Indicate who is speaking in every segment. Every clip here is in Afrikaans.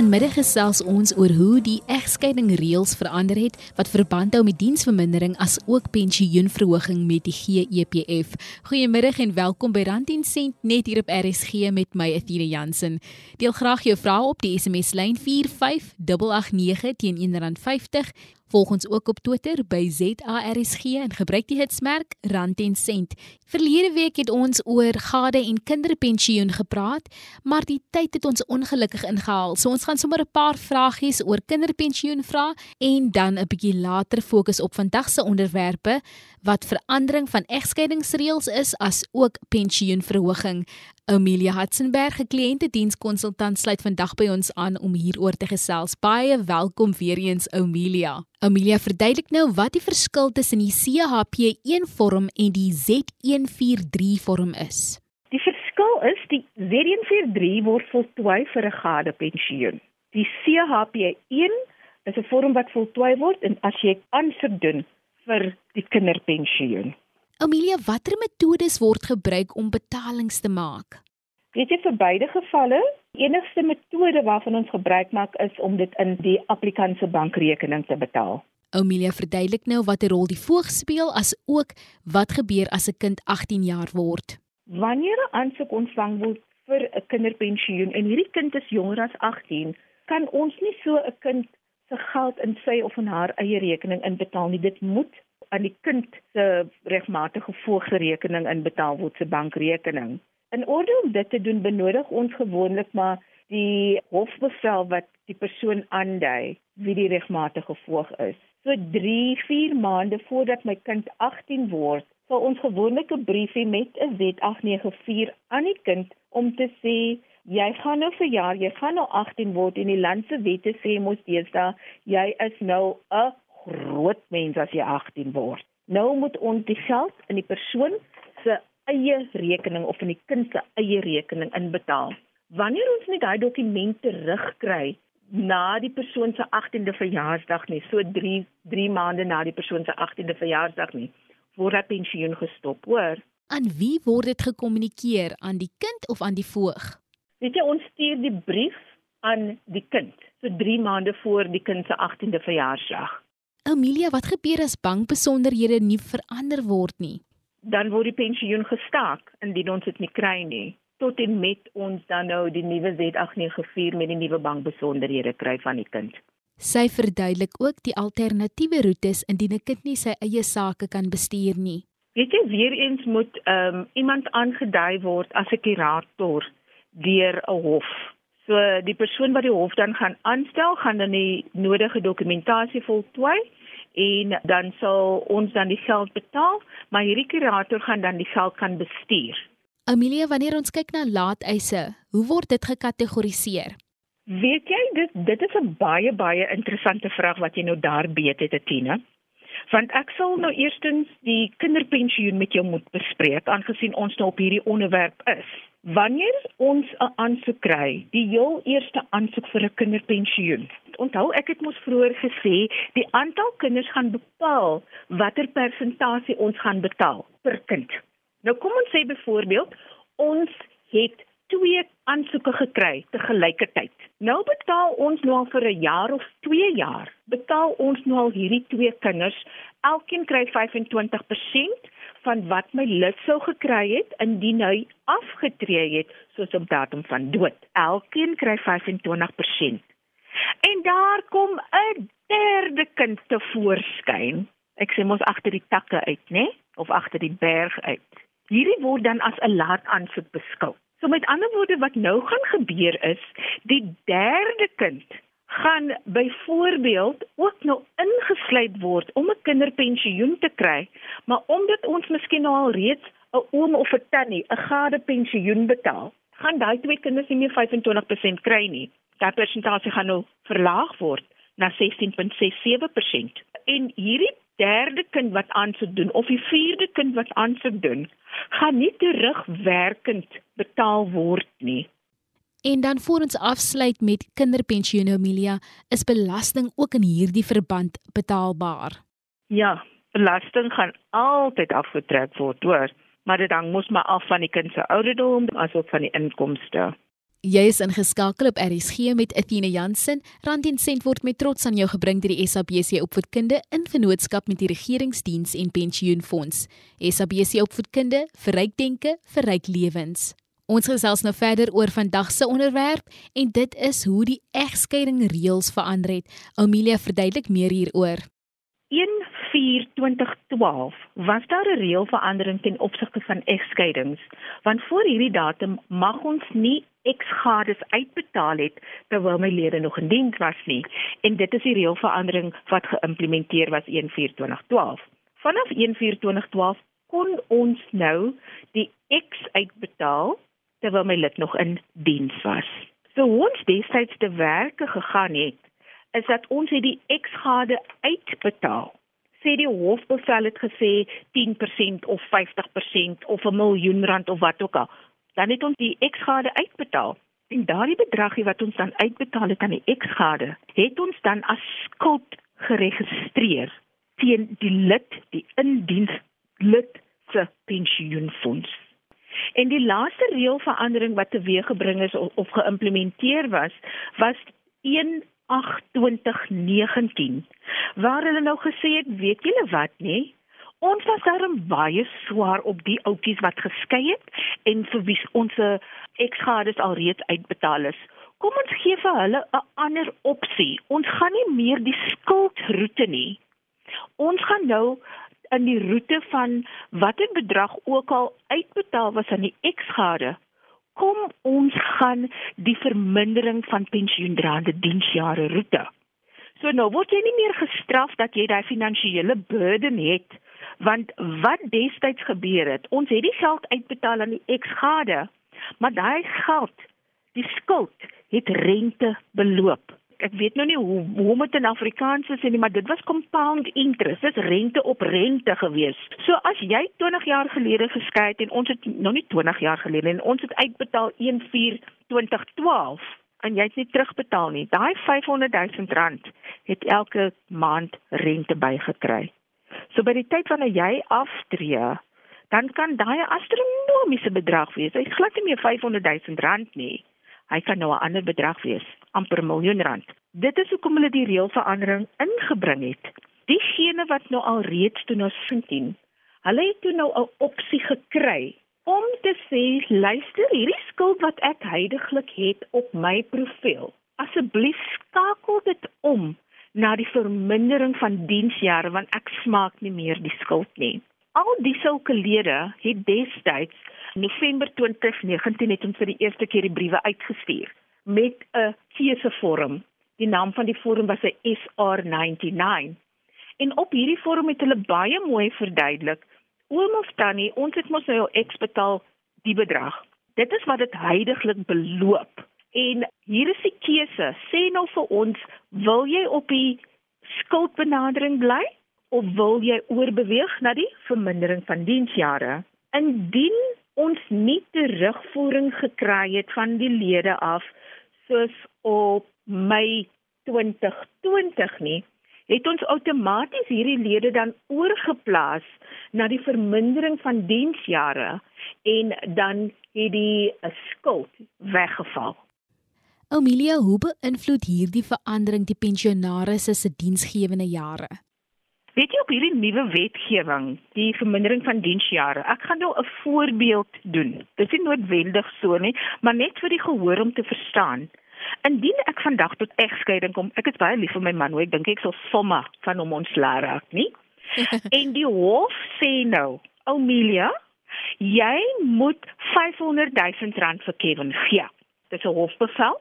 Speaker 1: Vanmiddag gesels ons oor hoe die egskeiding reëls verander het wat verband hou met diensvermindering as ook pensioenverhoging met die GEPF. Goeiemiddag en welkom by Rand 10 Sent net hier op RSG met my Athena Jansen. Deel graag jou vrae op die SMS lyn 45889 teen R1.50 Volg ons ook op Twitter by ZARSG en gebruik die hitsmerk Rand en Sent. Verlede week het ons oor gade en kinderpensioen gepraat, maar die tyd het ons ongelukkig ingehaal. So ons gaan sommer 'n paar vragies oor kinderpensioen vra en dan 'n bietjie later fokus op vandag se onderwerpe wat verandering van egskeidingsreëls is as ook pensioenverhoging. Amelia Hatzenberg, 'n kliëntedienskonsultant, sluit vandag by ons aan om hieroor te gesels. Baie welkom weer eens, Amelia. Amelia, verduidelik nou wat die verskil tussen die CHP1 vorm en die Z143 vorm is.
Speaker 2: Die verskil is die Z143 word voltooi vir 'n gade pensioen. Die CHP1 is 'n vorm wat voltooi word en as jy aansoek doen vir die kinderpensioen.
Speaker 1: Amelia, watter metodes word gebruik om betalings te maak?
Speaker 2: Weet jy vir beide gevalle, enigste metode waarvan ons gebruik maak is om dit in die applikant se bankrekening te betaal.
Speaker 1: Amelia verduidelik nou watter rol die voog speel as ook wat gebeur as 'n kind 18 jaar word.
Speaker 2: Wanneer 'n aansoek ontvang word vir 'n kinderpensioen en hierdie kind is jonger as 18, kan ons nie so 'n kind se geld in sy of in haar eie rekening inbetaal nie. Dit moet aan die kind se regmatige voogrekening inbetaal word se bankrekening. In orde om dit te doen benodig ons gewoonlik maar die hofbevel wat die persoon aandui wie die regmatige voog is. So 3-4 maande voordat my kind 18 word, sal ons gewoonlik 'n briefie met 'n Z894 aan die kind om te sê jy gaan nou verjaar, jy gaan nou 18 word en die land se wette sê mos deesdae jy is nou 'n groot mens as jy 18 word. Nou moet ons die geld in die persoon se eie rekening of in die kind se eie rekening inbetaal. Wanneer ons net daai dokument terugkry na die persoon se 18de verjaarsdag nie, so 3 3 maande na die persoon se 18de verjaarsdag nie, word dat pensioen gestop, hoor.
Speaker 1: Aan wie word dit gekommunikeer? Aan die kind of aan die voog?
Speaker 2: Weet jy, ons stuur die brief aan die kind, so 3 maande voor die kind se 18de verjaarsdag.
Speaker 1: Amelia, wat gebeur as bankbesonderhede nie verander word nie?
Speaker 2: Dan word die pensioen gestaak indien ons dit nie kry nie. Tot en met ons dan nou die nuwe Z894 met die nuwe bankbesonderhede kry van die kind.
Speaker 1: Sy verduidelik ook die alternatiewe roetes indien 'n kind nie sy eie sake kan bestuur nie.
Speaker 2: Weet jy weer eens moet um, iemand aangedui word as 'n kurator deur 'n hof So die persoon wat die hof dan gaan aanstel, gaan dan die nodige dokumentasie voltooi en dan sal ons dan die geld betaal, maar hierdie kurator gaan dan die geld kan bestuur.
Speaker 1: Amelia, wanneer ons kyk na laateise, hoe word dit gekategoriseer?
Speaker 2: Weet jy, dit dit is 'n baie baie interessante vraag wat jy nou daar beet het, Tina. Want ek sal nou eerstens die kinderpensioen met jou moet bespreek aangesien ons nou op hierdie onderwerp is. Wanneer ons 'n aansoek kry, die heel eerste aansoek vir 'n kinderpensioen. Onthou ek het mos vroeër gesê, die aantal kinders gaan bepaal watter persentasie ons gaan betaal per kind. Nou kom ons sê byvoorbeeld, ons het twee aansoeke gekry te gelyke tyd. Nou betaal ons nou al vir 'n jaar of 2 jaar. Betaal ons nou al hierdie twee kinders, elkeen kry 25% van wat my lid sou gekry het indien hy afgetree het soos op datum van dood. Elkeen kry 25%. En daar kom 'n derde kind te voorskyn. Ek sê mos agter die takke uit, né? Of agter die berg uit. Hierdie word dan as 'n laat aansoek beskou. So met ander woorde wat nou gaan gebeur is, die derde kind gaan byvoorbeeld ook nou ingesluit word om 'n kinderpensioen te kry, maar omdat ons miskien nou al reeds 'n oom of 'n tannie 'n gade pensioen betaal, gaan daai twee kinders nie meer 25% kry nie. Daai persentasie gaan nou verlaag word na 16.67%. En hierdie derde kind wat aansoek doen of die vierde kind wat aansoek doen, gaan nie terugwerkend betaal word nie.
Speaker 1: En dan voor ons afsluit met kinderpensioene Amelia, is belasting ook in hierdie verband betaalbaar?
Speaker 2: Ja, belasting gaan altyd afgetrek word, hoor, maar dit hang mos maar af van die kind se ouderdom asook van die inkomste.
Speaker 1: Jy is ingeskakel op RSG met Athena Jansen. Rand en sent word met trots aan jou gebring deur die SABC Opvoedkunde in vennootskap met die Regeringsdiens en Pensioenfonds. SABC Opvoedkunde, verryk denke, verryk lewens. Ons gesels nou verder oor vandag se onderwerp en dit is hoe die egskeiding reëls verander het. Amelia verduidelik meer hieroor.
Speaker 2: 1/4/2012 was daar 'n reëlverandering ten opsigte van egskeidings, want voor hierdie datum mag ons nie eksgades uitbetaal het terwyl my lede nog in diens was nie en dit is die reëlverandering wat geïmplementeer was 1/4/2012. Vanaf 1/4/2012 kon ons nou die eks uitbetaal terwyl my lid nog in diens was. So ons destyds te werke gegaan het is dat ons het die eksgade uitbetaal sê die hofbevel het gesê 10% of 50% of 'n miljoen rand of wat ook al, dan het ons die eksgade uitbetaal. En daardie bedragie wat ons dan uitbetaal het aan die eksgade, het ons dan as skuld geregistreer teen die lid, die indiens lid se pensioenfonds. En die laaste reëlverandering wat teweeggebring is of, of geïmplementeer was, was 2019 waar hulle nou gesê het weet julle wat nê? Ons was daarom baie swaar op die ouppies wat geskei het en vir wie ons eksgades alreeds uitbetaal is. Kom ons gee vir hulle 'n ander opsie. Ons gaan nie meer die skuldroete nie. Ons gaan nou in die roete van watter bedrag ook al uitbetaal was aan die eksgade kom ons gaan die vermindering van pensioendraande diensjare roete. So nou word jy nie meer gestraf dat jy daai finansiële burden het want wat destyds gebeur het, ons het die geld uitbetaal aan die eksgade, maar daai geld, die skuld het rente beloop ek weet nou nie hoe hoe om dit in Afrikaans te sê nie, maar dit was compound interest. Dit is rente op rente gewees. So as jy 20 jaar gelede geskei het en ons het nog nie 20 jaar gelede en ons het uitbetaal 1/4/2012 en jy het nie terugbetaal nie. Daai 500 000 rand het elke maand rente bygekry. So by die tyd wanneer jy aftree, dan kan daai astronomiese bedrag wees. Is glad nie meer 500 000 rand nie. Hy kan nou 'n ander bedrag wees amper miljoen rand. Dit is hoekom hulle die reëlverandering ingebring het. Diegene wat nou al reeds toe nou 17, hulle het toe nou 'n opsie gekry om te sê, luister, hierdie skuld wat ek heidaglik het op my profiel, asseblief skakel dit om na die vermindering van diensjare want ek smaak nie meer die skuld nie. Al die sulke lede het destyds November 2019 het ons vir die eerste keer die briewe uitgestuur met 'n keusevorm. Die naam van die vorm was 'n SR99. En op hierdie vorm het hulle baie mooi verduidelik: "Oom of tannie, ons het mos nou X betaal die bedrag. Dit is wat dit heidaglik beloop." En hier is die keuse. Sê nou vir ons, wil jy op die skuldbenadering bly of wil jy oorbeweeg na die vermindering van diensjare? Indien ons nie terugvoering gekry het van die lede af soos op Mei 2020 nie, het ons outomaties hierdie lede dan oorgeplaas na die vermindering van diensjare en dan het die skuld weggeval.
Speaker 1: Amelia, hoe beïnvloed hierdie verandering die pensionaars se diensgewende jare?
Speaker 2: Weet jy op hierdie nuwe wetgewing, die vermindering van diensjare. Ek gaan nou 'n voorbeeld doen. Dit is nie noodwendig so nie, maar net vir die gehoor om te verstaan. Indien ek vandag tot egskeiding kom, ek is baie lief vir my man, hoe ek dink ek sal somme van hom ontslaa raak, nie? en die hof sê nou, Amelia, jy moet 500 000 rand vir Kevin gee. Dis 'n hofbevel.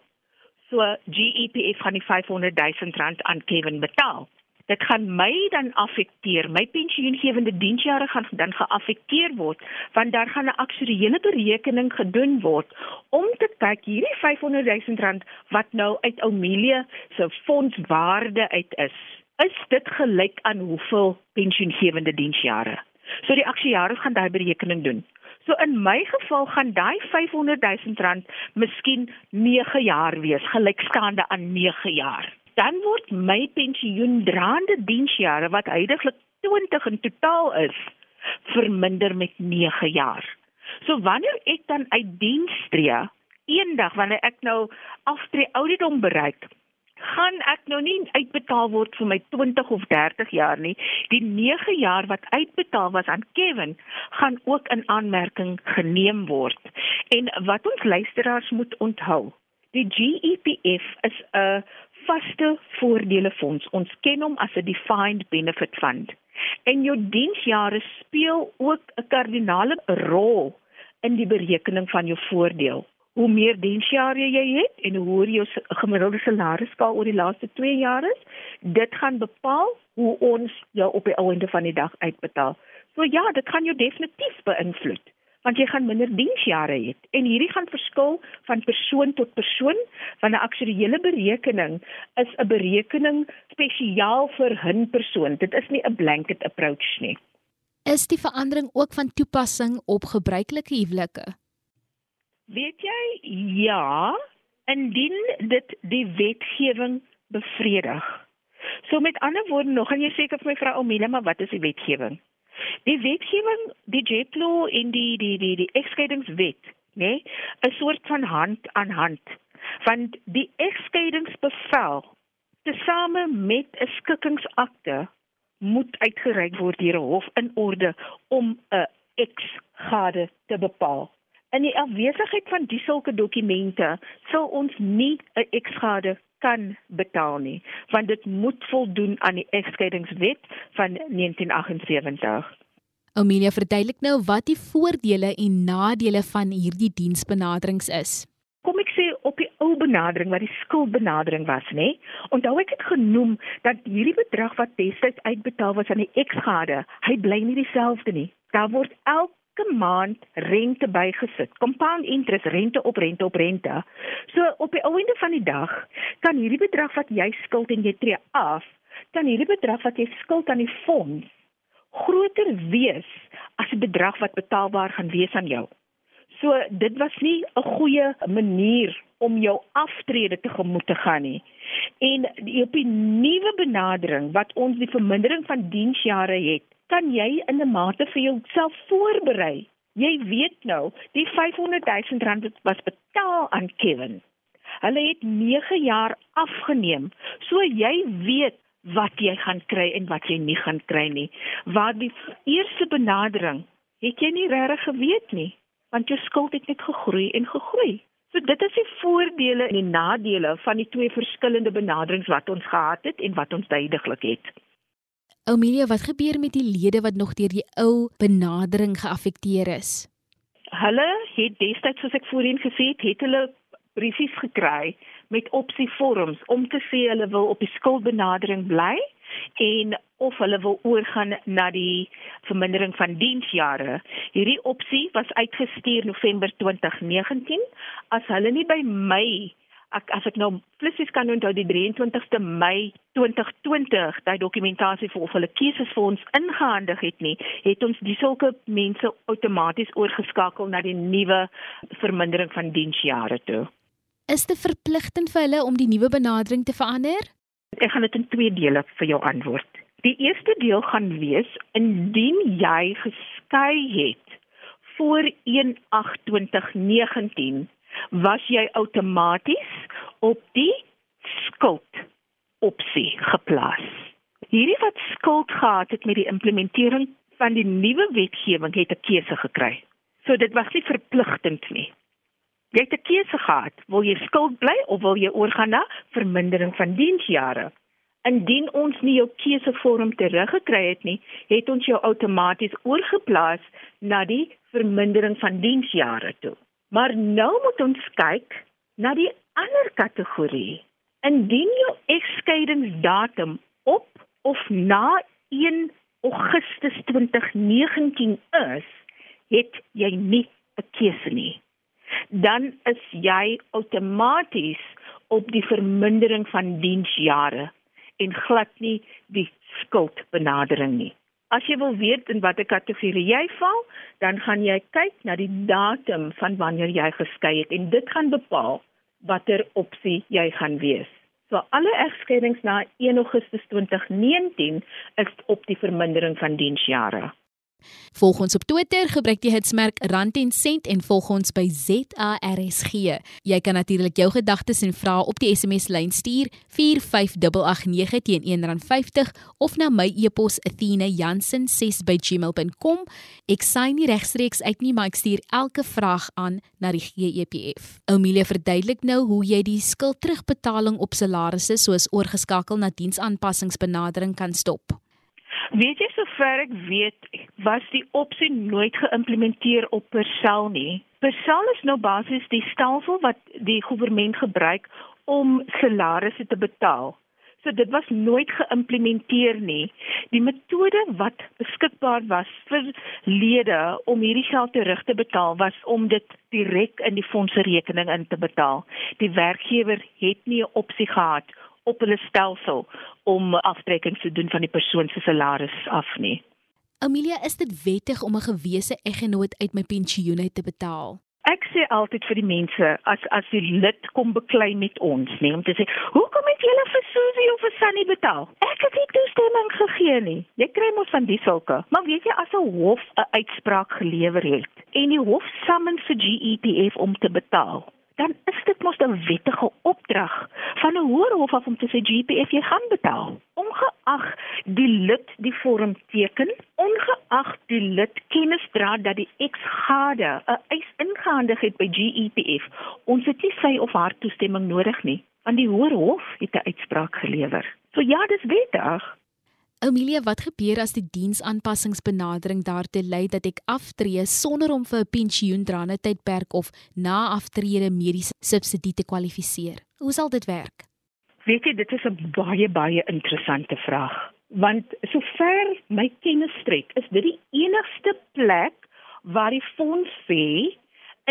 Speaker 2: So GEPF gaan die 500 000 rand aan Kevin betaal dit gaan my dan affekteer. My pensioengewende diensjare gaan dan geaffekteer word want daar gaan 'n aktuariële berekening gedoen word om te kyk hierdie 500 000 rand wat nou uit Amelia se fondswaarde uit is. Is dit gelyk aan hoeveel pensioengewende diensjare? So die aktuare gaan daai berekening doen. So in my geval gaan daai 500 000 rand miskien 9 jaar wees, gelykstaande aan 9 jaar dan word my pensioendraande diensjare wat heidaglik 20 in totaal is verminder met 9 jaar. So wanneer ek dan uit diens tree eendag wanneer ek nou aftree ouderdom bereik, gaan ek nou nie uitbetaal word vir my 20 of 30 jaar nie. Die 9 jaar wat uitbetaal was aan Kevin, gaan ook in aanmerking geneem word. En wat ons luisteraars moet onthou, die GEPF is 'n vaste voordelefonds. Ons ken hom as 'n defined benefit fund. En jou diensjare speel ook 'n kardinale rol in die berekening van jou voordeel hoe meer diensjare jy het en hoe hoër jou gemiddelde salarisskaal oor die laaste 2 jaar is, dit gaan bepaal hoe ons jou op die einde van die dag uitbetaal. So ja, dit kan jou definitief beïnvloed want jy gaan minder diensjare hê en hierdie gaan verskil van persoon tot persoon want 'n aktuariële berekening is 'n berekening spesiaal vir 'n persoon. Dit is nie 'n blanket approach nie.
Speaker 1: Is die verandering ook van toepassing op gebruikelike huwelike?
Speaker 2: Weet jy? Ja, indien dit die wetgewing bevredig. So met ander woorde, nog gaan jy seker vir my vra Omile, maar wat is die wetgewing? Die wetgewing, die JPLO en die die die die egskeidingswet, né? Nee, 'n soort van hand aan hand. Want die egskeidingsbevel tesame met 'n skikkingsakte moet uitgereik word deur 'n hof in orde om 'n eksgade te bepaal. In die afwesigheid van die sulke dokumente sal ons nie 'n ekskade kan betaal nie, want dit moet voldoen aan die egskeidingswet van 1978.
Speaker 1: Amelia verduidelik nou wat die voordele en nadele van hierdie diensbenaderings is.
Speaker 2: Kom ek sê op die ou benadering wat die skuldbenadering was, nê? Onthou ek het genoem dat hierdie bedrag wat destyds uitbetaal was aan die ekskade, hy bly nie dieselfde nie. Daar word elke elke maand rente bygesit. Compound interest, rente op rente op rente. So op die einde van die dag kan hierdie bedrag wat jy skuld en jy tree af, kan hierdie bedrag wat jy skuld aan die fonds groter wees as die bedrag wat betaalbaar gaan wees aan jou. So dit was nie 'n goeie manier om jou aftrede te gemoed te gaan nie. En op die nuwe benadering wat ons die vermindering van diensjare het, kan jy in 'n mate vir jouself voorberei. Jy weet nou, die 500 000 rand was betaal aan Kevin. Hulle het 9 jaar afgeneem. So jy weet wat jy gaan kry en wat jy nie gaan kry nie. Waar die eerste benadering het jy nie regtig geweet nie, want jou skuld het net gegroei en gegroei. So dit is die voordele en die nadele van die twee verskillende benaderings wat ons gehad het en wat ons duidelik het.
Speaker 1: Oumelia, wat gebeur met die lede wat nog deur die ou benadering geaffekteer is?
Speaker 2: Hulle het destyds soos ek voorheen gesê het, het hulle briefies gekry met opsievorms om te sê hulle wil op die skuldbenadering bly en of hulle wil oorgaan na die vermindering van diensjare. Hierdie opsie was uitgestuur November 2019 as hulle nie by Mei ek as ek nou flissies kan onthou die 23ste Mei 2020 daai dokumentasie vir of hulle keuses vir ons ingehandig het nie, het ons dis sulke mense outomaties oorgeskakel na die nuwe vermindering van diensjare toe.
Speaker 1: Is dit verpligtend vir hulle om die nuwe benadering te verander?
Speaker 2: Ek gaan dit in twee dele vir jou antwoord. Die eerste deel gaan wees indien jy geskei het voor 1/8/2019 was jy outomaties op die skuld opsie geplaas. Hierdie wat skuld gehad het met die implementering van die nuwe wetgewing het 'n keuse gekry. So dit was nie verpligtend nie. Jy het 'n keuse gehad, wil jy skuld bly of wil jy oorgaan na vermindering van diensjare? Indien ons nie jou keusevorm teruggekry het nie, het ons jou outomaties oorgeplaas na die vermindering van diensjare toe. Maar nou moet ons kyk na die ander kategorie. Indien jou egskeidingsdatum op of na 1 Augustus 2019 is, het jy nie 'n keuse nie. Dan is jy outomaties op die vermindering van diensjare en glad nie die skuldbenadering nie. As jy wil weet in watter kategorie jy val, dan gaan jy kyk na die datum van wanneer jy geskei het en dit gaan bepaal watter opsie jy gaan wees. So alle egskeidings na 1 Augustus 2019 is op die vermindering van diensjare.
Speaker 1: Volg ons op Twitter, gebruik die hitsmerk Rand en Sent en volg ons by ZARSG. Jy kan natuurlik jou gedagtes en vrae op die SMS lyn stuur 45889 teen R1.50 of na my e-pos athena.jansen6@gmail.com. Ek sien nie regstreeks uit nie, maar ek stuur elke vraag aan na die GEPF. Oumilia verduidelik nou hoe jy die skuld terugbetaling op salarisse soos oorgeskakel na diensaanpassingsbenadering kan stop.
Speaker 2: Weet jy sover ek weet, was die opsie nooit geïmplementeer op Persel nie. Persel is nou basies die stelsel wat die regering gebruik om salarisse te betaal. So dit was nooit geïmplementeer nie. Die metode wat beskikbaar was vir lede om hierdie geld terug te betaal was om dit direk in die fondse rekening in te betaal. Die werkgewer het nie 'n opsie gehad op hulle stelsel om aftrekkings te doen van die persoon se salaris af nie.
Speaker 1: Amelia, is dit wettig om 'n gewese eggenoot uit my pensioen uit te betaal?
Speaker 2: Ek sê altyd vir die mense as as die lid kom beklei met ons, nee, om te sê, "Hoekom het julle vir Susie of vir Sunny betaal?" Ek het nie toestemming gegee nie. Jy kry mos van die sulke. Maar weet jy as 'n hof 'n uitspraak gelewer het en die hof summons vir GEPF om te betaal, dan is dit mos 'n wettige opdrag van 'n hoër hof af om te sê GPF jy gaan betaal. Ongeag die lid die vorm teken, ongeag die lid kennis dra dat die eksgade 'n eis ingehandig het by GEPF, ons het nie sy of haar toestemming nodig nie, want die hoër hof het 'n uitspraak gelewer. So ja, dis wettig.
Speaker 1: Amelia, wat gebeur as die diensaanpassingsbenadering daartoe lei dat ek aftree sonder om vir 'n pensioendrane tydperk of na aftrede mediese subsidie te kwalifiseer? Hoe sal dit werk?
Speaker 2: Weet jy, dit is 'n baie baie interessante vraag, want sover my kennis strek, is dit die enigste plek waar die fonds sê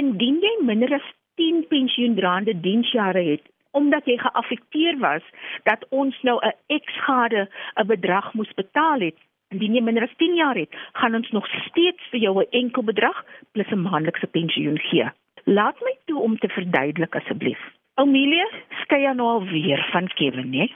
Speaker 2: indien jy minder as 10 pensioendrane diensjare het, omdat jy geaffekteer was dat ons nou 'n eksgade 'n bedrag moes betaal het. Indien jy minder as 10 jaar het, gaan ons nog steeds vir jou 'n enkel bedrag plus 'n maandelikse pensioen gee. Laat my toe om te verduidelik asseblief. Amelia skei nou al weer van Kevin, né?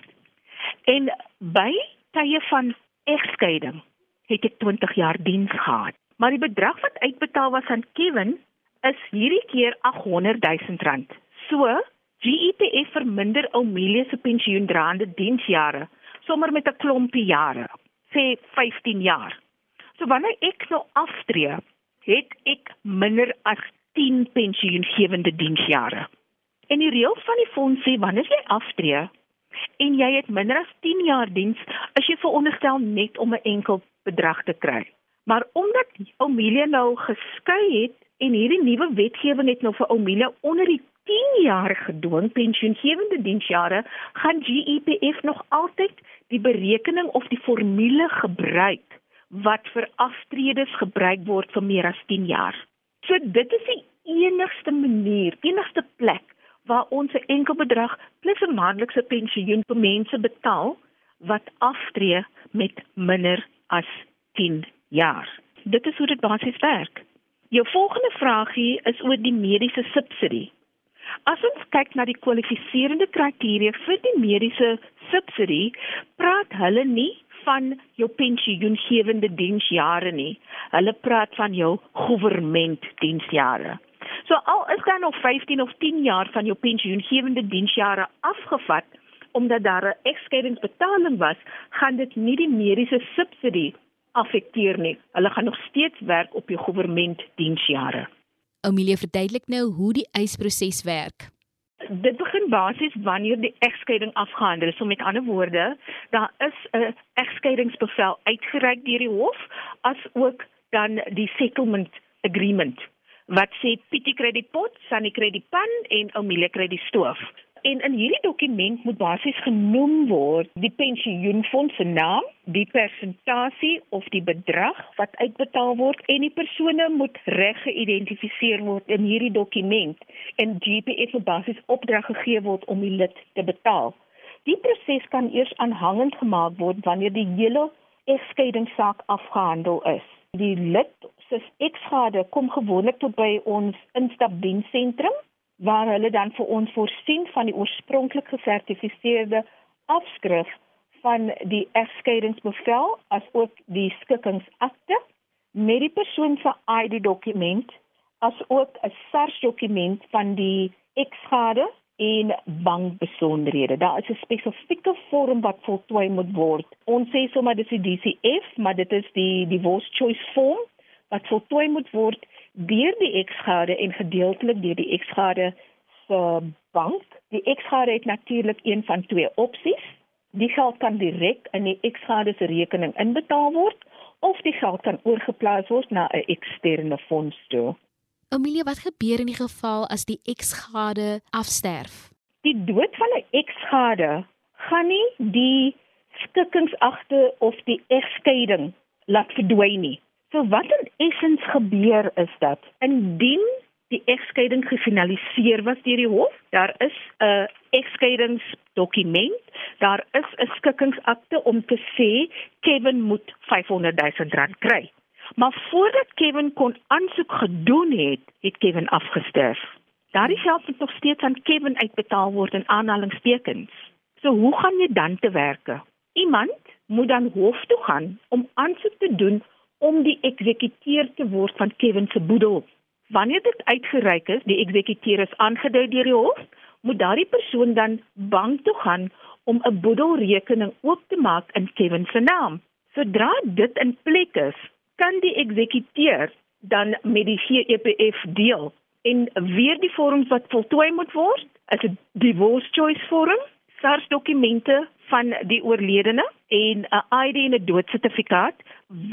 Speaker 2: En by tye van egskeiding het ek 20 jaar diens gehad. Maar die bedrag wat uitbetaal was aan Kevin is hierdie keer 800 000 rand. So, GEPF verminder Amelia se pensioendraande diensjare sommer met 'n klompie jare, sê 15 jaar. So wanneer ek nou aftree, het ek minder as 10 pensioengewende diensjare. En die reël van die fonds sê wanneer jy aftree en jy het minder as 10 jaar diens, is jy veronderstel net om 'n enkel bedrag te kry. Maar omdat Amelia nou geskei het en hierdie nuwe wetgewing het nou vir Amelia onder die 10 jaar gedwing pensioengewende diensjare gaan GEPF nog altyd die berekening of die formule gebruik wat vir aftredes gebruik word vir meer as 10 jaar. So dit is die enigste manier, enigste plek waar ons 'n enkel bedrag plus 'n maandelikse pensioen vir mense betaal wat aftree met minder as 10 jaar. Dit is hoe dit basies werk. Jou volgende vraagie is oor die mediese subsidie. As ons kyk na die kwalifiserende kriteria vir die mediese subsidie, praat hulle nie van jou pensioengewende diensjare nie. Hulle praat van jou regeringsdiensjare. So al is daar nog 15 of 10 jaar van jou pensioengewende diensjare afgevat omdat daar 'n ekskeidingsbetaling was, gaan dit nie die mediese subsidie affekteer nie. Hulle gaan nog steeds werk op jou regeringsdiensjare.
Speaker 1: Amelia verduidelik nou hoe die eisproses werk.
Speaker 2: Dit begin basies wanneer die egskeiding afgehandel is. So met ander woorde, daar is 'n egskeidingsbevel uitgereik deur die hof as ook dan die settlement agreement wat sê Pietie kry die pot, Sunny kry die pan en Amelia kry die stoof. En in hierdie dokument moet basies genoem word die pensioenfonds se naam, die persentasie of die bedrag wat uitbetaal word en die persone moet reg geïdentifiseer word in hierdie dokument en GPF moet basies opdrag gegee word om die lid te betaal. Die proses kan eers aanhangend gemaak word wanneer die hele egskeidingssaak afgehandel is. Die lid se eksgade kom gewoonlik tot by ons instapdiensentrum waar hulle dan vir ons voorsien van die oorspronklik gesertifiseerde afskrif van die egskeidingsbevel as ook die skikkingsakte met die persoon se ID dokument as ook 'n SARS dokument van die eksgade en bankbesonderhede. Daar is 'n spesifieke vorm wat voltooi moet word. Ons sê sommer dis die DCF, maar dit is die divorce choice form wat voltooi moet word deur die eksgade en gedeeltelik deur die eksgade se bank. Die eksgade het natuurlik een van twee opsies. Die geld kan direk in die eksgade se rekening inbetaal word of die geld kan oorgeplaas word na 'n eksterne fonds toe.
Speaker 1: Amelia, wat gebeur in die geval as die eksgade afsterf?
Speaker 2: Die dood van 'n eksgade gaan nie die skikkingsagte of die egskeiding laat verdwyn nie. So wat in essens gebeur is dat indien die egskeiding gefinaliseer was deur die hof, daar is 'n egskeidingsdokument, daar is 'n skikkingsakte om te sê Kevin moet 500 000 rand kry. Maar voordat Kevin kon aansoek gedoen het, het Kevin afgesterf. Daardie geld moet nog steeds aan Kevin uitbetaal word in aanhalingstekens. So hoe gaan jy dan te werke? Iemand moet dan hof toe gaan om aansoek te doen om die eksekuteur te word van Kevin se boedel. Wanneer dit uitgereik is, die eksekuteur is aangedui deur die hof, moet daardie persoon dan bank toe gaan om 'n boedelrekening oop te maak in Kevin se naam. Sodra dit in plek is, kan die eksekuteur dan met die GEPF deel en weer die vorms wat voltooi moet word, is 'n divorce choice vorm, SARS dokumente van die oorledene en 'n ID en 'n doodsertifikaat.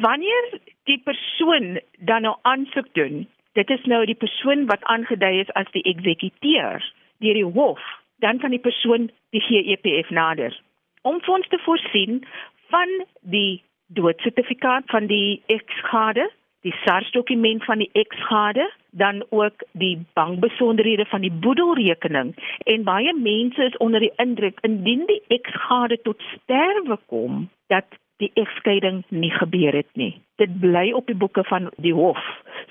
Speaker 2: Wanneer die persoon dan nou aansoek doen dit is nou die persoon wat aangedui is as die eksekuteur deur die hof dan kan die persoon die GEPF nader. Om fonds te voorsien van die doodsertifikaat van die eksgade die SARS dokument van die eksgade dan ook die bankbesonderhede van die boedelrekening. En baie mense is onder die indruk indien die eksgade tot sterwe kom dat die egskeiding nie gebeur het nie. Dit bly op die boeke van die hof.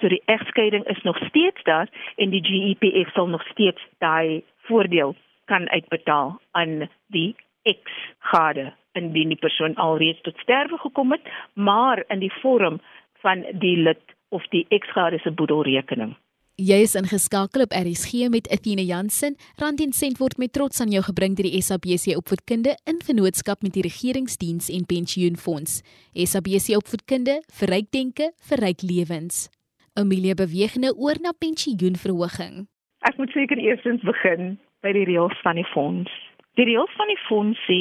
Speaker 2: So die egskeiding is nog steeds daar en die GEPF sal nog steeds daai voordeel kan uitbetaal aan die eksgade indien die persoon alreeds tot sterwe gekom het maar in die vorm van die lid of die eksgrade se boedelrekening.
Speaker 1: Jy is ingeskakel op RSG met Athena Jansen. Rand en sent word met trots aan jou gebring deur die SABC Opvoedkunde in vennootskap met die Regeringsdiens en Pensioenfonds. SABC Opvoedkunde, verryk denke, verryk lewens. Amelia beweeg nou oor na pensioenverhoging.
Speaker 2: Ek moet seker eerstens begin by die reëls van die fonds. Die reëls van die fonds sê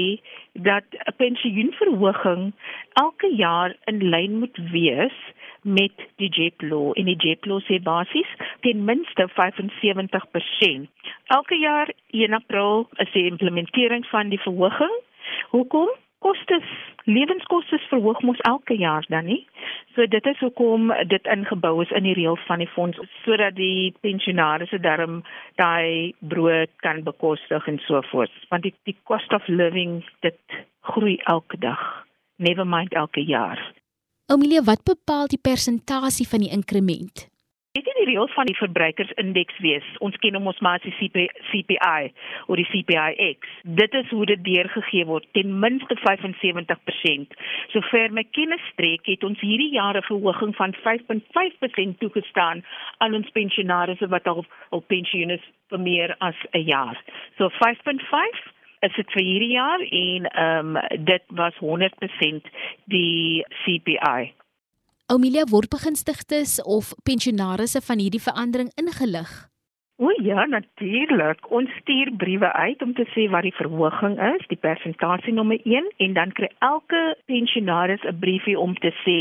Speaker 2: dat 'n pensioenverhoging elke jaar in lyn moet wees met die JEP law en die JEP law sê basies ten minste 75%. Elke jaar 1 April is die implementering van die verhoging. Hoekom? Kostes lewenskostes verhoog mos elke jaar dan nie. So dit is hoekom dit ingebou is in die reëls van die fonds sodat die pensionaarsse darm daai brood kan bekostig en so voort. Want die die cost of living dit groei elke dag. Never mind elke jaar.
Speaker 1: Amelia, wat bepaal die persentasie van die inkrement?
Speaker 2: Dit is die reël van die verbruikersindeks wees. Ons ken hom ons maar as die CP, CPI of die CPIX. Dit is hoe dit deurgegee word, ten minste 75%. Sover my kennis strek, het ons hierdie jaar 'n verhoging van 5.5% toegestaan aan ons pensionaars wat al op pensioen is vir meer as 'n jaar. So 5.5 is dit vir hierdie jaar en ehm um, dit was 100% die CPI.
Speaker 1: Amelia word begunstigdes of pensionaarsse van hierdie verandering ingelig.
Speaker 2: O ja, natuurlik. Ons stuur briewe uit om te sê wat die verhoging is, die persentasie nommer 1 en dan kry elke pensionaris 'n briefie om te sê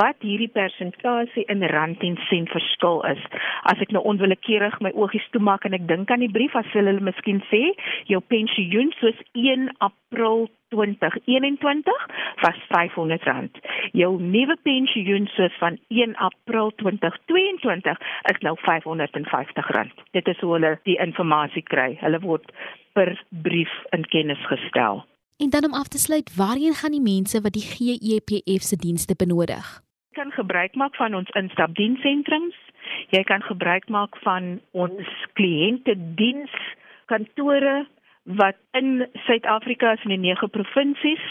Speaker 2: wat hierdie persentasie in rand en sent verskil is. As ek nou onwillekeurig my oogies toemaak en ek dink aan die brief, as hulle miskien sê jou pensioen soos 1 April 2021 was R500. Jou nuwe pensioen soos van 1 April 2022 is nou R550. Dit is hoe hulle die inligting kry. Hulle word per brief in kennis gestel.
Speaker 1: En dan om af te sluit, waarheen gaan die mense wat die GEPF se dienste benodig?
Speaker 2: Jy kan gebruik maak van ons instapdienssentrums. Jy kan gebruik maak van ons kliëntediens kantore wat in Suid-Afrika is in die nege provinsies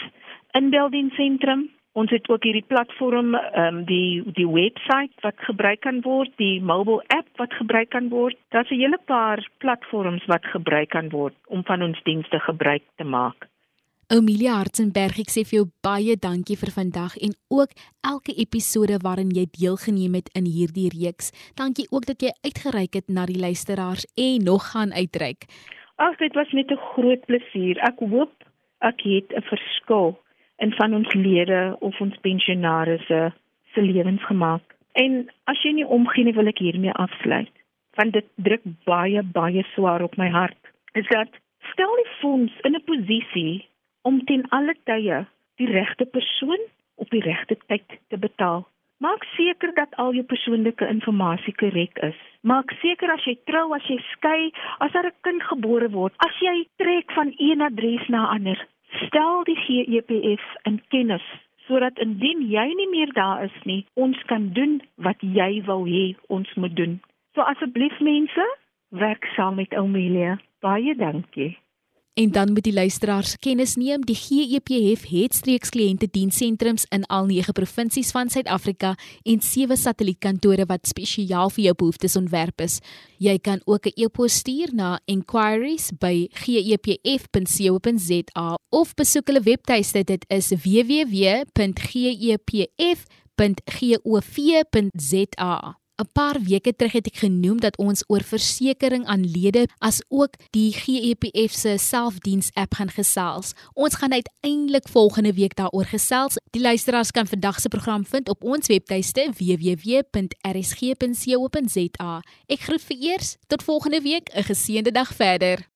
Speaker 2: in Beldiensentrum Ons het ook hierdie platform, ehm um, die die webwerf wat gebruik kan word, die mobile app wat gebruik kan word. Daar's 'n hele paar platforms wat gebruik kan word om van ons dienste gebruik te maak.
Speaker 1: Amelia Hartzenberg, ek sê vir jou baie dankie vir vandag en ook elke episode waarin jy deelgeneem het in hierdie reeks. Dankie ook dat jy uitgereik het na die luisteraars en nog gaan uitreik.
Speaker 2: Ag, dit was net 'n groot plesier. Ek hoop ek het 'n verskil in van ons lede of ons pensionaarsse se lewens gemaak. En as jy nie omgee nie, wil ek hiermee afsluit. Want dit druk baie baie swaar op my hart. Is dat stel die fonds in 'n posisie om ten alle tye die regte persoon op die regte tyd te betaal. Maak seker dat al jou persoonlike inligting korrek is. Maak seker as jy trou, as jy skei, as daar 'n kind gebore word, as jy trek van een adres na 'n ander, stel die GEPF in kennis sodat indien jy nie meer daar is nie, ons kan doen wat jy wil hê ons moet doen. So asseblief mense, werk saam met Amelia. Baie dankie.
Speaker 1: En dan moet die luisteraars kennis neem, die GEPF het streeks kliënte diensentrums in al 9 provinsies van Suid-Afrika en 7 satellietkantore wat spesiaal vir jou behoeftes ontwerp is. Jy kan ook 'n e-pos stuur na enquiries@gepf.co.za of besoek hulle webtuiste dit is www.gepf.gov.za. 'n paar weke terug het ek genoem dat ons oor versekerings aan lede as ook die GEPF se selfdiens app gaan gesels. Ons gaan uiteindelik volgende week daaroor gesels. Die luisteraars kan vandag se program vind op ons webtuiste www.rsg.co.za. Ek groet vir eers tot volgende week, 'n geseënde dag verder.